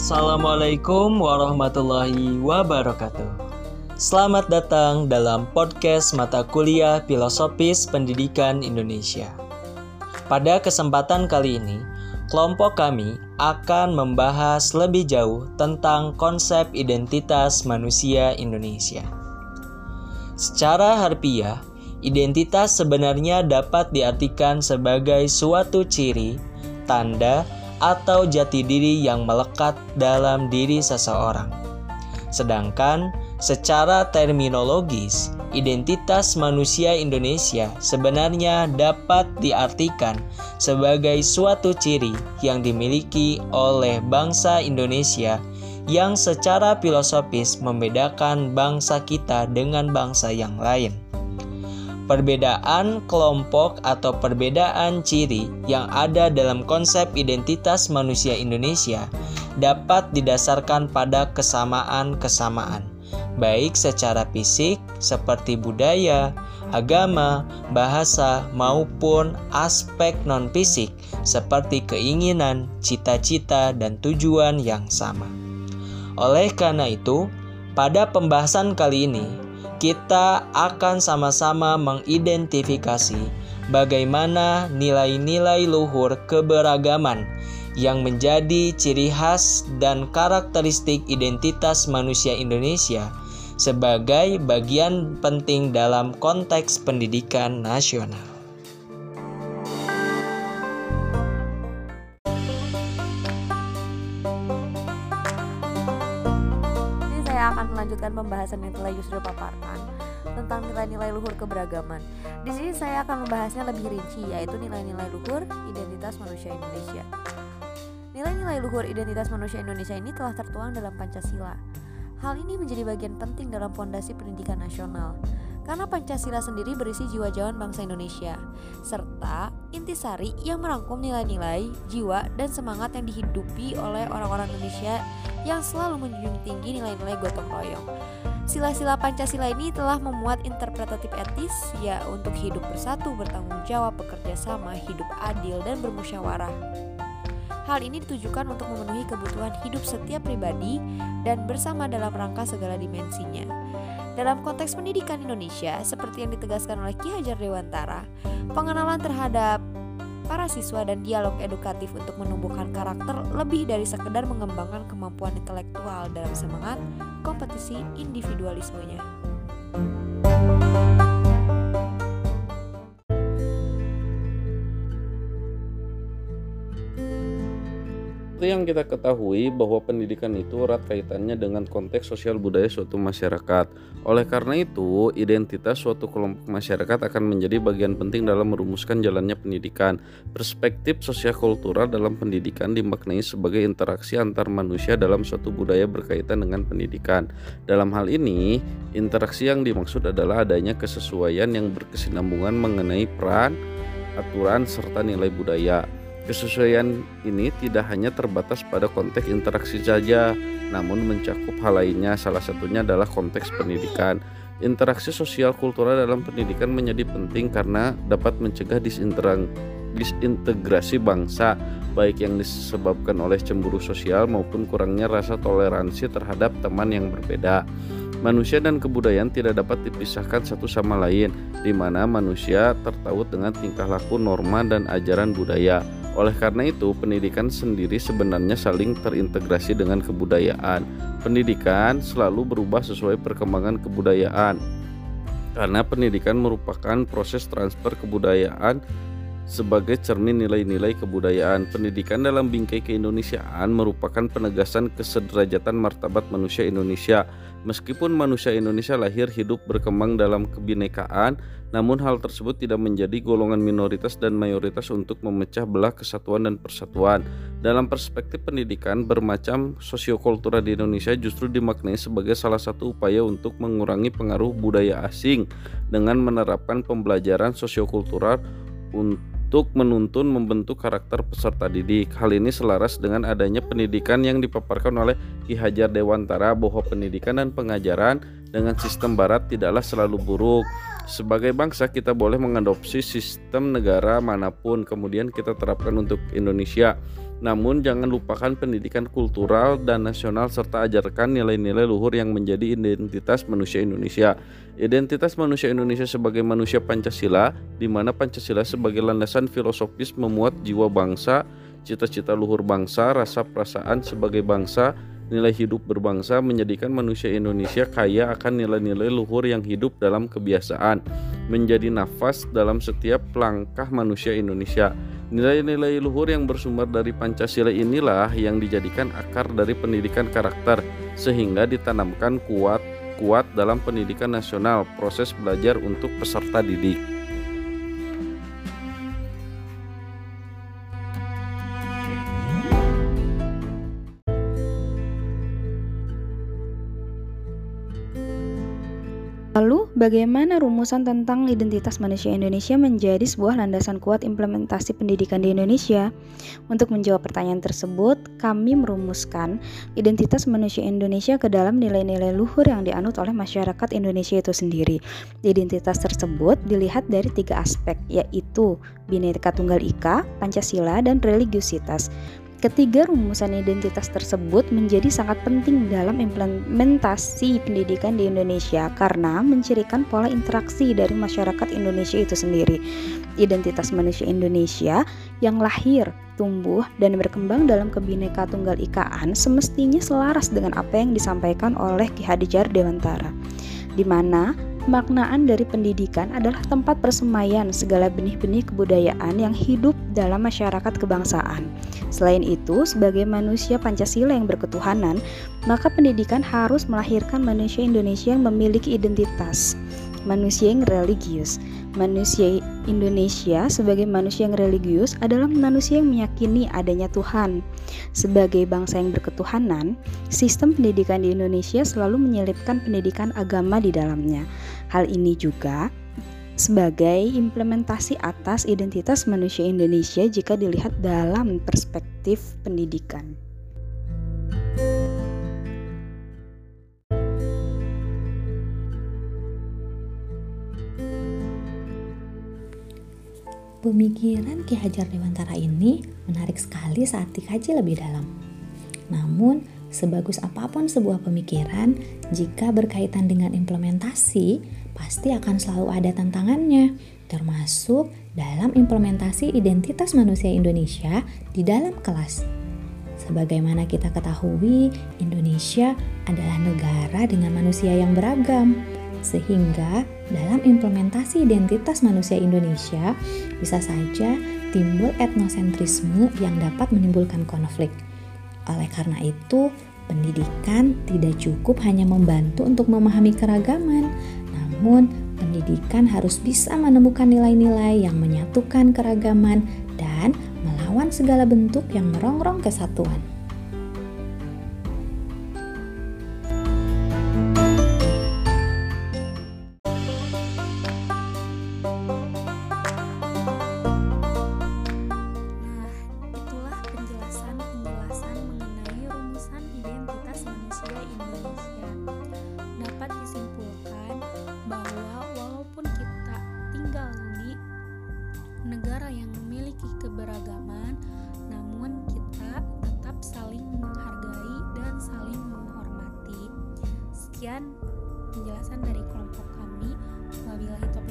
Assalamualaikum warahmatullahi wabarakatuh. Selamat datang dalam podcast mata kuliah Filosofis Pendidikan Indonesia. Pada kesempatan kali ini, kelompok kami akan membahas lebih jauh tentang konsep identitas manusia Indonesia. Secara harfiah, identitas sebenarnya dapat diartikan sebagai suatu ciri, tanda, atau jati diri yang melekat dalam diri seseorang. Sedangkan secara terminologis, identitas manusia Indonesia sebenarnya dapat diartikan sebagai suatu ciri yang dimiliki oleh bangsa Indonesia yang secara filosofis membedakan bangsa kita dengan bangsa yang lain. Perbedaan kelompok atau perbedaan ciri yang ada dalam konsep identitas manusia Indonesia dapat didasarkan pada kesamaan-kesamaan, baik secara fisik seperti budaya, agama, bahasa, maupun aspek non-fisik seperti keinginan, cita-cita, dan tujuan yang sama. Oleh karena itu, pada pembahasan kali ini kita akan sama-sama mengidentifikasi bagaimana nilai-nilai luhur keberagaman yang menjadi ciri khas dan karakteristik identitas manusia Indonesia sebagai bagian penting dalam konteks pendidikan nasional. Melanjutkan pembahasan yang telah Yusril paparkan tentang nilai-nilai luhur keberagaman. Di sini saya akan membahasnya lebih rinci yaitu nilai-nilai luhur identitas manusia Indonesia. Nilai-nilai luhur identitas manusia Indonesia ini telah tertuang dalam Pancasila. Hal ini menjadi bagian penting dalam fondasi pendidikan nasional karena Pancasila sendiri berisi jiwa jawan bangsa Indonesia, serta intisari yang merangkum nilai-nilai, jiwa, dan semangat yang dihidupi oleh orang-orang Indonesia yang selalu menjunjung tinggi nilai-nilai gotong royong. Sila-sila Pancasila ini telah memuat interpretatif etis ya untuk hidup bersatu, bertanggung jawab, bekerja sama, hidup adil, dan bermusyawarah. Hal ini ditujukan untuk memenuhi kebutuhan hidup setiap pribadi dan bersama dalam rangka segala dimensinya. Dalam konteks pendidikan Indonesia, seperti yang ditegaskan oleh Ki Hajar Dewantara, pengenalan terhadap para siswa dan dialog edukatif untuk menumbuhkan karakter lebih dari sekedar mengembangkan kemampuan intelektual dalam semangat kompetisi individualismenya. Seperti yang kita ketahui bahwa pendidikan itu erat kaitannya dengan konteks sosial budaya suatu masyarakat. Oleh karena itu, identitas suatu kelompok masyarakat akan menjadi bagian penting dalam merumuskan jalannya pendidikan. Perspektif sosial kultural dalam pendidikan dimaknai sebagai interaksi antar manusia dalam suatu budaya berkaitan dengan pendidikan. Dalam hal ini, interaksi yang dimaksud adalah adanya kesesuaian yang berkesinambungan mengenai peran, aturan, serta nilai budaya. Kesesuaian ini tidak hanya terbatas pada konteks interaksi saja, namun mencakup hal lainnya. Salah satunya adalah konteks pendidikan. Interaksi sosial kultural dalam pendidikan menjadi penting karena dapat mencegah disintegrasi bangsa, baik yang disebabkan oleh cemburu sosial maupun kurangnya rasa toleransi terhadap teman yang berbeda. Manusia dan kebudayaan tidak dapat dipisahkan satu sama lain, di mana manusia tertaut dengan tingkah laku, norma, dan ajaran budaya. Oleh karena itu, pendidikan sendiri sebenarnya saling terintegrasi dengan kebudayaan. Pendidikan selalu berubah sesuai perkembangan kebudayaan. Karena pendidikan merupakan proses transfer kebudayaan sebagai cermin nilai-nilai kebudayaan. Pendidikan dalam bingkai keindonesiaan merupakan penegasan kesederajatan martabat manusia Indonesia Meskipun manusia Indonesia lahir hidup berkembang dalam kebinekaan, namun hal tersebut tidak menjadi golongan minoritas dan mayoritas untuk memecah belah kesatuan dan persatuan. Dalam perspektif pendidikan, bermacam sosiokultural di Indonesia justru dimaknai sebagai salah satu upaya untuk mengurangi pengaruh budaya asing dengan menerapkan pembelajaran sosiokultural untuk untuk menuntun membentuk karakter peserta didik. Hal ini selaras dengan adanya pendidikan yang dipaparkan oleh Ki Hajar Dewantara bahwa pendidikan dan pengajaran dengan sistem barat tidaklah selalu buruk. Sebagai bangsa kita boleh mengadopsi sistem negara mana pun kemudian kita terapkan untuk Indonesia. Namun jangan lupakan pendidikan kultural dan nasional serta ajarkan nilai-nilai luhur yang menjadi identitas manusia Indonesia. Identitas manusia Indonesia sebagai manusia Pancasila, di mana Pancasila sebagai landasan filosofis memuat jiwa bangsa, cita-cita luhur bangsa, rasa perasaan sebagai bangsa, nilai hidup berbangsa menjadikan manusia Indonesia kaya akan nilai-nilai luhur yang hidup dalam kebiasaan, menjadi nafas dalam setiap langkah manusia Indonesia. Nilai-nilai luhur yang bersumber dari Pancasila inilah yang dijadikan akar dari pendidikan karakter sehingga ditanamkan kuat kuat dalam pendidikan nasional proses belajar untuk peserta didik. Lalu, bagaimana rumusan tentang identitas manusia Indonesia menjadi sebuah landasan kuat implementasi pendidikan di Indonesia? Untuk menjawab pertanyaan tersebut, kami merumuskan identitas manusia Indonesia ke dalam nilai-nilai luhur yang dianut oleh masyarakat Indonesia itu sendiri. Identitas tersebut dilihat dari tiga aspek, yaitu Bhinneka Tunggal Ika, Pancasila, dan religiusitas. Ketiga rumusan identitas tersebut menjadi sangat penting dalam implementasi pendidikan di Indonesia karena mencirikan pola interaksi dari masyarakat Indonesia itu sendiri. Identitas manusia Indonesia yang lahir, tumbuh, dan berkembang dalam kebineka tunggal ikaan semestinya selaras dengan apa yang disampaikan oleh Ki Hadijar Dewantara, di mana Maknaan dari pendidikan adalah tempat persemaian segala benih-benih kebudayaan yang hidup dalam masyarakat kebangsaan. Selain itu, sebagai manusia Pancasila yang berketuhanan, maka pendidikan harus melahirkan manusia Indonesia yang memiliki identitas manusia yang religius. Manusia Indonesia sebagai manusia yang religius adalah manusia yang meyakini adanya Tuhan. Sebagai bangsa yang berketuhanan, sistem pendidikan di Indonesia selalu menyelipkan pendidikan agama di dalamnya. Hal ini juga sebagai implementasi atas identitas manusia Indonesia jika dilihat dalam perspektif pendidikan. Pemikiran Ki Hajar Dewantara ini menarik sekali saat dikaji lebih dalam. Namun, Sebagus apa pun sebuah pemikiran, jika berkaitan dengan implementasi, pasti akan selalu ada tantangannya, termasuk dalam implementasi identitas manusia Indonesia di dalam kelas. Sebagaimana kita ketahui, Indonesia adalah negara dengan manusia yang beragam, sehingga dalam implementasi identitas manusia Indonesia bisa saja timbul etnosentrisme yang dapat menimbulkan konflik. Oleh karena itu, pendidikan tidak cukup hanya membantu untuk memahami keragaman, namun pendidikan harus bisa menemukan nilai-nilai yang menyatukan keragaman dan melawan segala bentuk yang merongrong kesatuan. Demikian penjelasan dari kelompok kami. Wabillahi taufiq